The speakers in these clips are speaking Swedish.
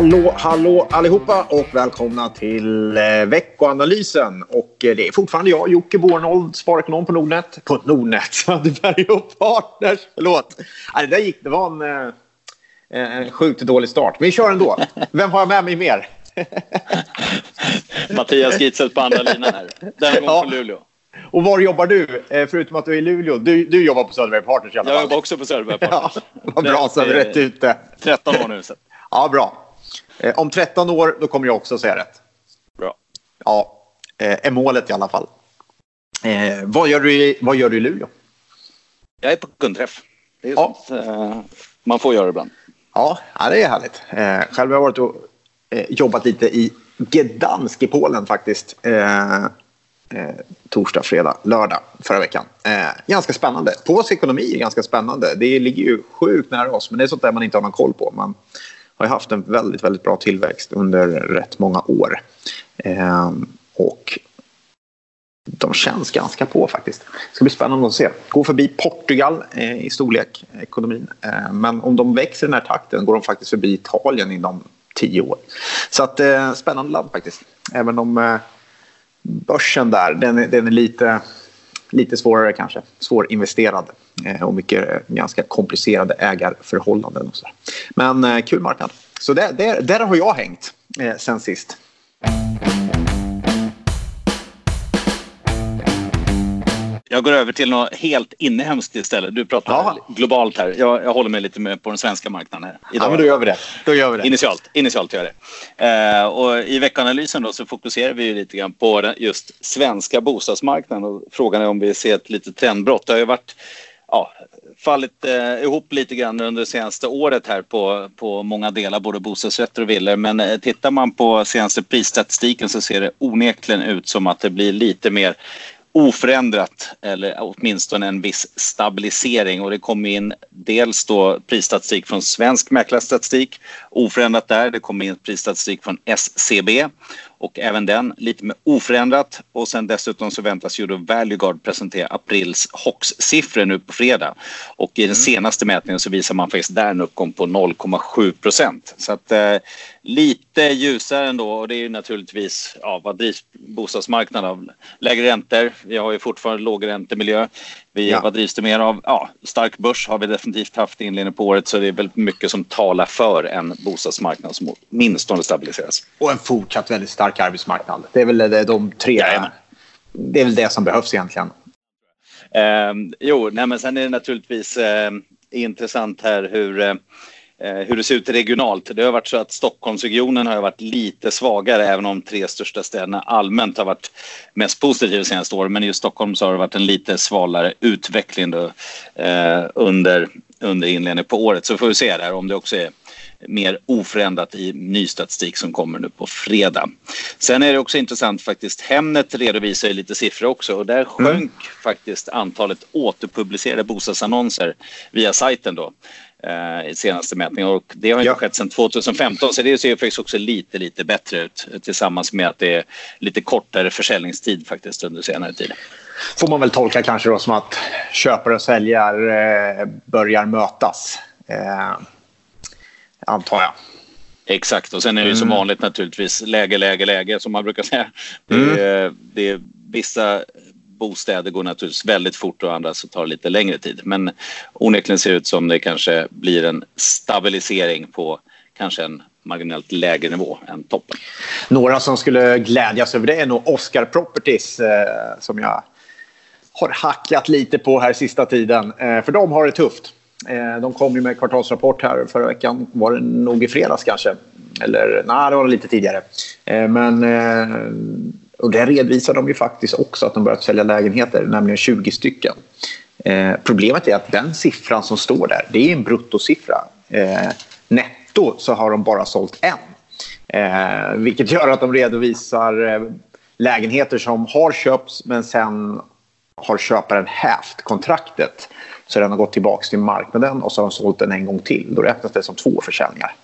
Hallå, hallå allihopa och välkomna till eh, veckoanalysen. Och eh, det är fortfarande jag, Jocke Bornold, sparekonom på Nordnet. På Nordnet, Söderberg och Partners. Förlåt. Nej, det där gick, det var en, eh, en sjukt dålig start. Men vi kör ändå. Vem har jag med mig mer? Mattias Gitzelt på andra linan här. Den gången ja. från Luleå. Och var jobbar du? Eh, förutom att du är i Luleå. Du, du jobbar på Söderberg Partners i alla fall. Jag jobbar också på Söderberg Partners. ja, vad bra så har vi rätt ute. 13 år nu. Så. Ja, bra. Eh, om 13 år, då kommer jag också säga rätt. Bra. Ja, eh, är målet i alla fall. Eh, vad, gör du i, vad gör du i Luleå? Jag är på kundträff. Det är ja. sånt eh, man får göra ibland. Ja, ja det är härligt. Eh, själv har jag varit och eh, jobbat lite i Gdansk i Polen faktiskt. Eh, eh, torsdag, fredag, lördag förra veckan. Eh, ganska spännande. Pås ekonomi är ganska spännande. Det ligger ju sjukt nära oss, men det är sånt där man inte har någon koll på. Man har haft en väldigt, väldigt bra tillväxt under rätt många år. Eh, och de känns ganska på faktiskt. Det ska bli spännande att se. Gå förbi Portugal eh, i storlek, ekonomin. Eh, men om de växer i den här takten går de faktiskt förbi Italien inom tio år. Så att, eh, spännande land faktiskt. Även om eh, börsen där, den är, den är lite, lite svårare kanske. Svårinvesterad eh, och mycket eh, ganska komplicerade ägarförhållanden. Och så. Men eh, kul marknad. Så där, där, där har jag hängt eh, sen sist. Jag går över till något helt inhemskt istället. Du pratar ja. globalt här. Jag, jag, håller mig lite med på den svenska marknaden här. Idag. Ja, men då gör vi det. Då gör vi det. Initialt, initialt gör det. Eh, och I veckanalysen då så fokuserar vi lite grann på den just svenska bostadsmarknaden. Och frågan är om vi ser ett litet trendbrott. Det har ju varit ja, fallit eh, ihop lite grann under det senaste året här på, på många delar, både bostadsrätter och villor. Men eh, tittar man på senaste prisstatistiken så ser det onekligen ut som att det blir lite mer oförändrat eller åtminstone en viss stabilisering och det kom in dels då prisstatistik från svensk mäklarstatistik oförändrat där. Det kom in prisstatistik från SCB och även den lite mer oförändrat och sen dessutom så väntas ju då Valueguard presentera aprils HOX-siffror nu på fredag och i den mm. senaste mätningen så visar man faktiskt där en uppgång på 0,7 procent så att eh, lite ljusare ändå och det är ju naturligtvis ja, vad drivs bostadsmarknaden av? Lägre räntor. Vi har ju fortfarande låg räntemiljö. Vi, ja. Vad drivs det mer av? Ja, stark börs har vi definitivt haft i inledningen på året så det är väldigt mycket som talar för en bostadsmarknad som åtminstone stabiliseras. Och en fortsatt väldigt stark arbetsmarknad. Det är väl det, de tre. Ja, det är väl det som behövs egentligen. Eh, jo, nej, men sen är det naturligtvis eh, intressant här hur eh, Eh, hur det ser ut regionalt. Det har varit så att Stockholmsregionen har varit lite svagare även om tre största städerna allmänt har varit mest positiva senaste åren. Men i Stockholm så har det varit en lite svalare utveckling då, eh, under, under inledningen på året. Så får vi se där om det också är mer oförändrat i ny statistik som kommer nu på fredag. Sen är det också intressant faktiskt, Hemnet redovisar ju lite siffror också och där sjönk mm. faktiskt antalet återpublicerade bostadsannonser via sajten då eh, i senaste mätningen och det har inte ja. skett sedan 2015 så det ser faktiskt också lite, lite bättre ut tillsammans med att det är lite kortare försäljningstid faktiskt under senare tid. Får man väl tolka kanske då som att köpare och säljare eh, börjar mötas. Eh, antar jag. Exakt, och sen är det ju som mm. vanligt naturligtvis läge, läge, läge som man brukar säga. Det mm. det är, vissa bostäder går naturligtvis väldigt fort och andra så tar det lite längre tid. Men onekligen ser det ut som det kanske blir en stabilisering på kanske en marginellt lägre nivå än toppen. Några som skulle glädjas över det är nog Oscar Properties eh, som jag har hackat lite på här sista tiden. Eh, för de har det tufft. Eh, de kom ju med kvartalsrapport här förra veckan. Var det nog i fredags kanske? Eller nej, det var lite tidigare. Eh, men eh, och där redovisar de ju faktiskt också att de börjat sälja lägenheter, nämligen 20 stycken. Eh, problemet är att den siffran som står där, det är en bruttosiffra. Eh, netto så har de bara sålt en. Eh, vilket gör att de redovisar lägenheter som har köpts men sen har köparen hävt kontraktet. Så den har gått tillbaka till marknaden och så har de sålt den en gång till. Då räknas det som två försäljningar.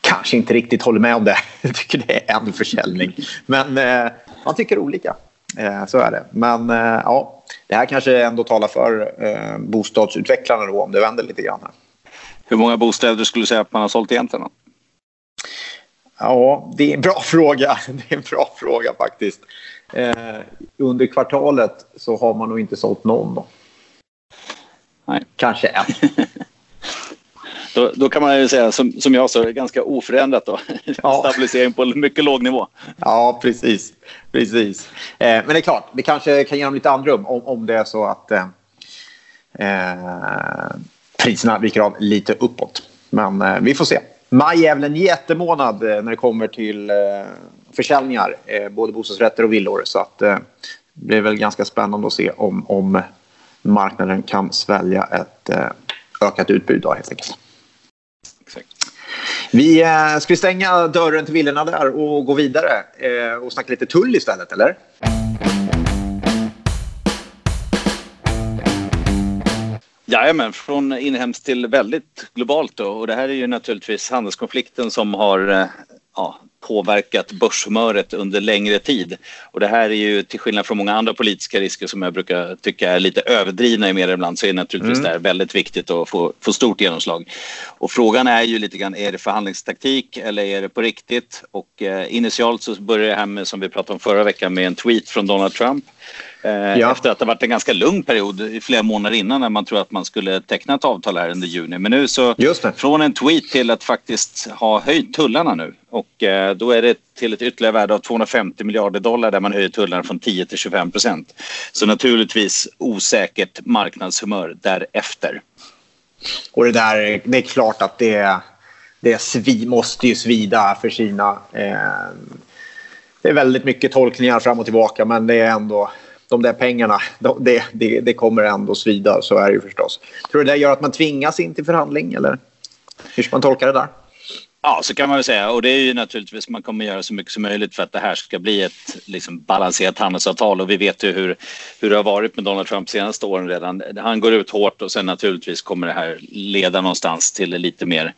Kanske inte riktigt håller med om det. Jag tycker det är en försäljning. Men eh, man tycker olika. Eh, så är det. Men eh, ja, det här kanske ändå talar för eh, bostadsutvecklarna då, om det vänder lite grann. Här. Hur många bostäder skulle du säga att man har sålt egentligen? Ja, det är en bra fråga. Det är en bra fråga faktiskt. Eh, under kvartalet så har man nog inte sålt någon. Då. Nej. Kanske en. då, då, kan man ju säga som, som jag sa, ganska oförändrat då. Ja. Stabilisering på mycket låg nivå. Ja, precis. precis. Eh, men det är klart, det kanske kan ge dem lite andrum om, om det är så att eh, eh priserna viker av lite uppåt. Men eh, vi får se. Maj är väl en jättemånad eh, när det kommer till eh, försäljningar, eh, både bostadsrätter och villor. Så att, det blir väl ganska spännande att se om, om marknaden kan svälja ett ökat utbud då, helt enkelt. Vi, eh, ska vi stänga dörren till villorna där och gå vidare eh, och snacka lite tull istället, eller? Jajamän, från inhemskt till väldigt globalt. Då. Och det här är ju naturligtvis handelskonflikten som har eh, ja, påverkat börshumöret under längre tid. Och det här är ju till skillnad från många andra politiska risker som jag brukar tycka är lite överdrivna i media ibland så är det naturligtvis mm. det väldigt viktigt att få, få stort genomslag. Och frågan är ju lite grann, är det förhandlingstaktik eller är det på riktigt? Och eh, initialt så börjar det här med, som vi pratade om förra veckan, med en tweet från Donald Trump ja. Efter att det varit en ganska lugn period i flera månader innan när man tror att man skulle teckna ett avtal här under juni. Men nu så från en tweet till att faktiskt ha höjt tullarna nu. Och eh, då är det till ett ytterligare värde av 250 miljarder dollar där man höjer tullarna från 10 till 25 procent. Så naturligtvis osäkert marknadshumör därefter. Och det där, det är klart att det, det svi, måste ju svida för Kina. Eh, det är väldigt mycket tolkningar fram och tillbaka men det är ändå de där pengarna, det, det, det kommer ändå svida. Så är det ju förstås. Tror du det gör att man tvingas in till förhandling? Eller hur ska man tolka det där? Ja, så kan man väl säga. Och det är ju naturligtvis man kommer göra så mycket som möjligt för att det här ska bli ett liksom, balanserat handelsavtal. Och vi vet ju hur, hur det har varit med Donald Trump de senaste åren redan. Han går ut hårt och sen naturligtvis kommer det här leda någonstans till lite mer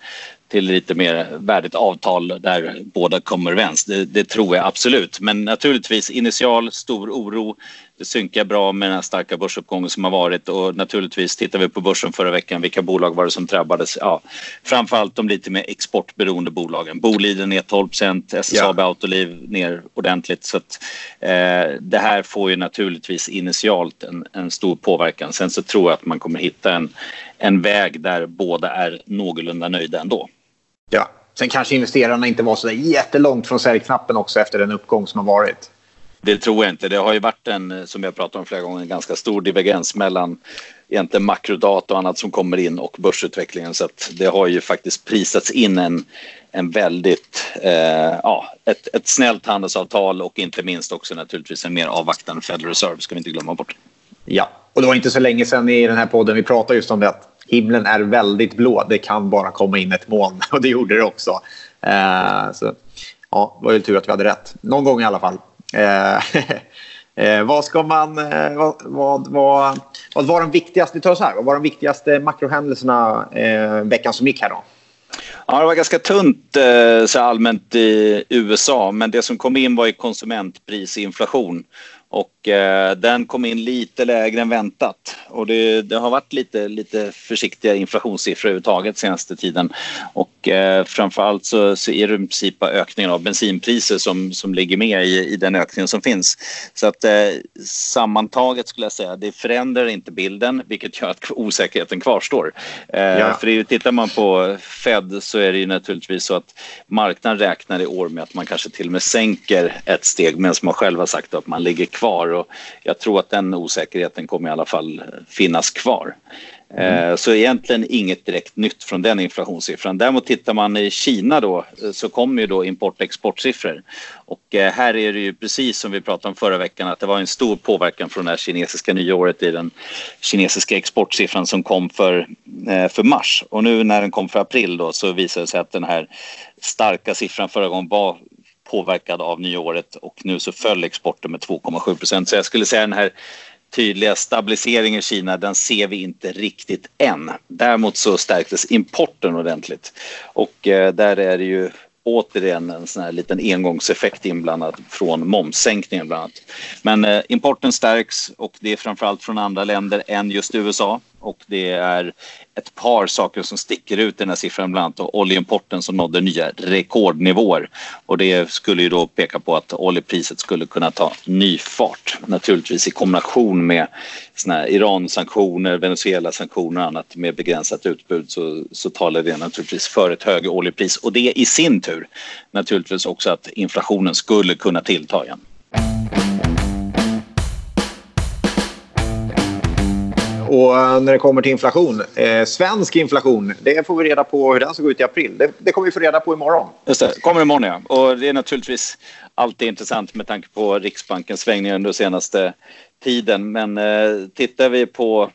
till lite mer värdigt avtal där båda kommer överens. Det, det, tror jag absolut. Men naturligtvis initial stor oro. Det synkar bra med den starka börsuppgången som har varit och naturligtvis tittar vi på börsen förra veckan. Vilka bolag var det som drabbades? Ja, framförallt de lite mer exportberoende bolagen. Boliden ner 12 SSAB ja. Autoliv ner ordentligt. Så att, eh, det här får ju naturligtvis initialt en, en stor påverkan. Sen så tror jag att man kommer hitta en, en väg där båda är någorlunda nöjda ändå. Ja, sen kanske investerarna inte var så jättelångt från säljknappen också efter den uppgång som har varit. Det tror jag inte. Det har ju varit en, som jag pratat om flera gånger, en ganska stor divergens mellan egentligen makrodata och annat som kommer in och börsutvecklingen. Så att det har ju faktiskt prisats in en, en väldigt, eh, ja, ett, ett snällt handelsavtal och inte minst också naturligtvis en mer avvaktande Federal Reserve ska vi inte glömma bort. Ja, och det var inte så länge sedan i den här podden vi pratade just om det att himlen är väldigt blå. Det kan bara komma in ett moln och det gjorde det också. Eh, så, ja, det var ju tur att vi hade rätt. Någon gång i alla fall. Eh, eh vad ska man... Eh, vad, vad, vad, vad var de viktigaste... så här, vad var de viktigaste makrohändelserna eh, veckan som gick här då? Ja, det var ganska tunt eh, så allmänt i USA, men det som kom in var ju konsumentprisinflation. Och eh, den kom in lite lägre än väntat. Och det, det, har varit lite, lite försiktiga inflationssiffror överhuvudtaget senaste tiden. Och eh, framförallt så, så är det i princip ökningen av bensinpriser som, som ligger med i, i den ökningen som finns. Så att eh, sammantaget skulle jag säga, det förändrar inte bilden vilket gör att osäkerheten kvarstår. Eh, ja. För det, tittar man på Fed så är det ju naturligtvis så att marknaden räknar i år med att man kanske till och med sänker ett steg medan man själv har sagt att man ligger kvar och jag tror att den osäkerheten kommer i alla fall finnas kvar. Mm. Eh, så egentligen inget direkt nytt från den inflationssiffran. Däremot tittar man i Kina då eh, så kommer ju då import och exportsiffror. Och eh, här är det ju precis som vi pratade om förra veckan att det var en stor påverkan från det här kinesiska nyåret i den kinesiska exportsiffran som kom för, för mars. Och nu när den kom för april då så visade det sig att den här starka siffran förra gången var påverkad av nyåret och nu så föll exporten med 2,7 procent. Så jag skulle säga den här tydliga stabiliseringen i Kina, den ser vi inte riktigt än. Däremot så stärktes importen ordentligt och eh, där är det ju återigen en sån här liten engångseffekt inblandad från momssänkningen bland annat. Men eh, importen stärks och det är framförallt från andra länder än just USA och det är ett par saker som sticker ut i den här siffran, bland annat oljeimporten som nådde nya rekordnivåer. Och det skulle ju då peka på att oljepriset skulle kunna ta ny fart. Naturligtvis i kombination med Iran-sanktioner, Venezuela-sanktioner och annat med begränsat utbud så, så talar det naturligtvis för ett högre oljepris. Och det i sin tur naturligtvis också att inflationen skulle kunna tillta igen. Och eh, när det kommer till inflation, eh, svensk inflation, det får vi reda på hur den såg ut i april. Det, det kommer vi få reda på imorgon. Just det, kommer imorgon ja. Och det är naturligtvis alltid intressant med tanke på Riksbankens svängningar under senaste tiden. Men eh, tittar vi på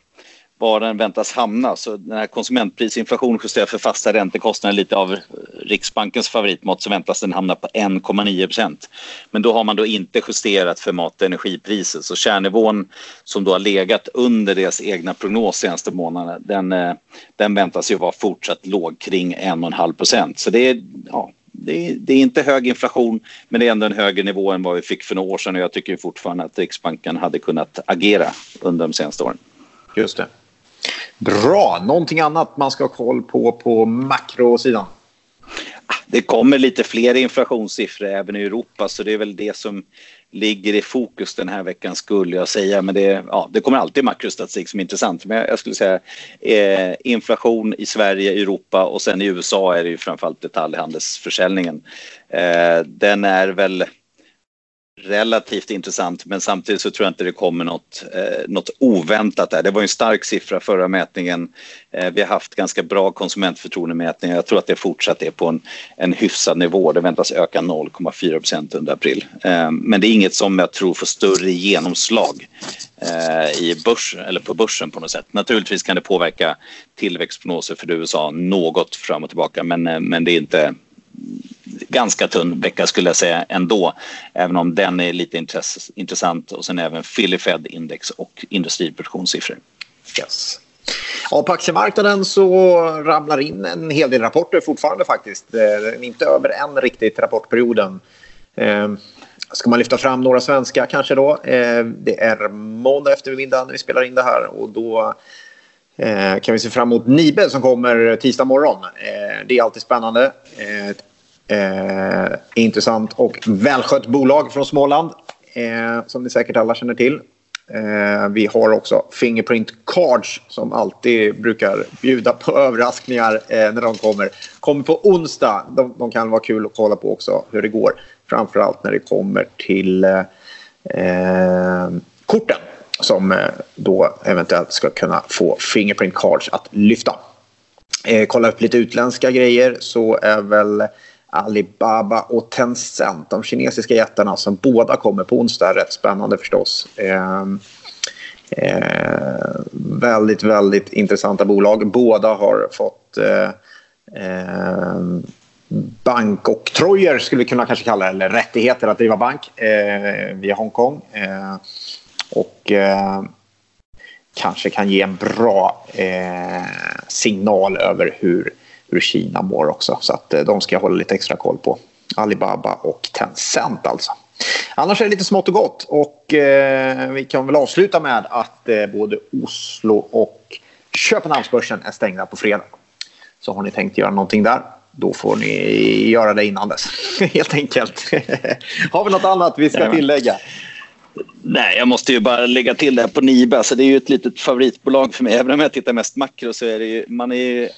var den väntas hamna. Så den här konsumentprisinflation justerad för fasta räntekostnader lite av Riksbankens favoritmått så väntas den hamna på 1,9 procent. Men då har man då inte justerat för mat och energipriser så kärnnivån som då har legat under deras egna prognos senaste månaderna den, eh, den väntas ju vara fortsatt låg kring 1,5 procent. Så det är, ja, det är, det är, inte hög inflation, men det är ändå en högre nivå än vad vi fick för några år sedan. Och jag tycker fortfarande att Riksbanken hade kunnat agera under de senaste åren. Just det. Bra. Någonting annat man ska ha koll på på makrosidan? Ah, det kommer lite fler inflationssiffror även i Europa så det är väl det som ligger i fokus den här veckan skulle jag säga. Men det, ja, det kommer alltid makrostatistik som är intressant. Men jag skulle säga eh, inflation i Sverige, Europa och sen i USA är det ju framförallt detaljhandelsförsäljningen. Eh, den är väl relativt intressant men samtidigt så tror jag inte det kommer något, eh, något oväntat där. Det var en stark siffra förra mätningen. Eh, vi har haft ganska bra konsumentförtroendemätningar. Jag tror att det fortsatt är på en, en hyfsad nivå. Det väntas öka 0,4 procent under april. Eh, men det är inget som jag tror får större genomslag eh, i börs, eller på börsen på något sätt. Naturligtvis kan det påverka tillväxtprognoser för USA något fram och tillbaka men, eh, men det är inte ganska tunn vecka skulle jag säga ändå. Även om den är lite intress intressant och sen även Philly Fed index och industriproduktionssiffror. Yes. Ja, på aktiemarknaden så ramlar in en hel del rapporter fortfarande faktiskt. Eh, inte över än, riktigt rapportperioden. Eh, ska man lyfta fram några svenska kanske då? Eh, det är måndag eftermiddag när vi spelar in det här och då kan vi se fram emot Nibe som kommer tisdag morgon. Det är alltid spännande. Ett Eh, intressant och välskött bolag från Småland eh, som ni säkert alla känner till. Eh, vi har också Fingerprint Cards som alltid brukar bjuda på överraskningar eh, när de kommer. Kommer på onsdag. De, de, kan vara kul att kolla på också hur det går. Framförallt när det kommer till eh, korten som eh, då eventuellt ska kunna få Fingerprint Cards att lyfta. Eh, kolla upp lite utländska grejer så är väl Alibaba och Tencent, de kinesiska jättarna som båda kommer på onsdag. Rätt spännande förstås. Eh, eh, väldigt, väldigt intressanta bolag. Båda har fått eh, eh bankoktrojer, skulle vi kunna kanske kalla det, eller rättigheter att driva bank eh, via Hongkong. Eh, och eh, kanske kan ge en bra eh, signal över hur hur Kina mår också. Så att eh, de ska jag hålla lite extra koll på. Alibaba och Tencent alltså. Annars är det lite smått och gott. Och eh, vi kan väl avsluta med att eh, både Oslo och Köpenhamnsbörsen är stängda på fredag. Så har ni tänkt göra någonting där, då får ni göra det innan dess. Helt enkelt. har vi något annat vi ska tillägga? Nej, jag måste ju bara lägga till det här på Nibe. Alltså, det är ju ett litet favoritbolag för mig. Även om jag tittar mest makro så är det ju, man är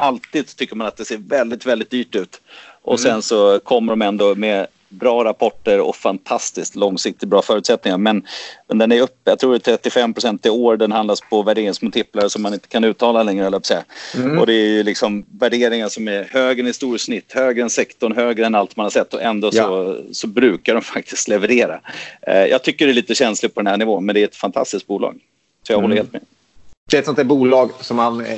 alltid tycker man att det ser väldigt, väldigt dyrt ut. Och mm. sen så kommer de ändå med bra rapporter och fantastiskt långsiktigt bra förutsättningar. Men, men den är uppe, jag tror det är 35 procent i år. Den handlas på värderingsmultiplar som man inte kan uttala längre, eller säga. Mm. Och det är ju liksom värderingar som är högre än i storsnitt, högre än sektorn, högre än allt man har sett och ändå ja. så, så brukar de faktiskt leverera. Eh, jag tycker det är lite känsligt på den här nivån, men det är ett fantastiskt bolag. Så jag mm. håller helt med. Det är ett sånt där bolag som man eh,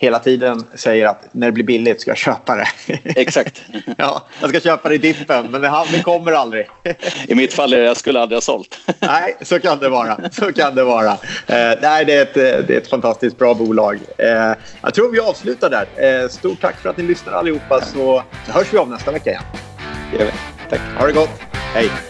hela tiden säger att när det blir billigt ska jag köpa det. Exakt. ja, jag ska köpa det i dippen, men det, kommer aldrig. I mitt fall är det jag skulle aldrig ha sålt. nej, så kan det vara. Så kan det vara. Eh, nej, det är, ett, det är ett fantastiskt bra bolag. Eh, jag tror vi avslutar där. Eh, stort tack för att ni lyssnar allihopa, så, så hörs vi av nästa vecka igen. Det gör vi. Tack. Ha det gott. Hej.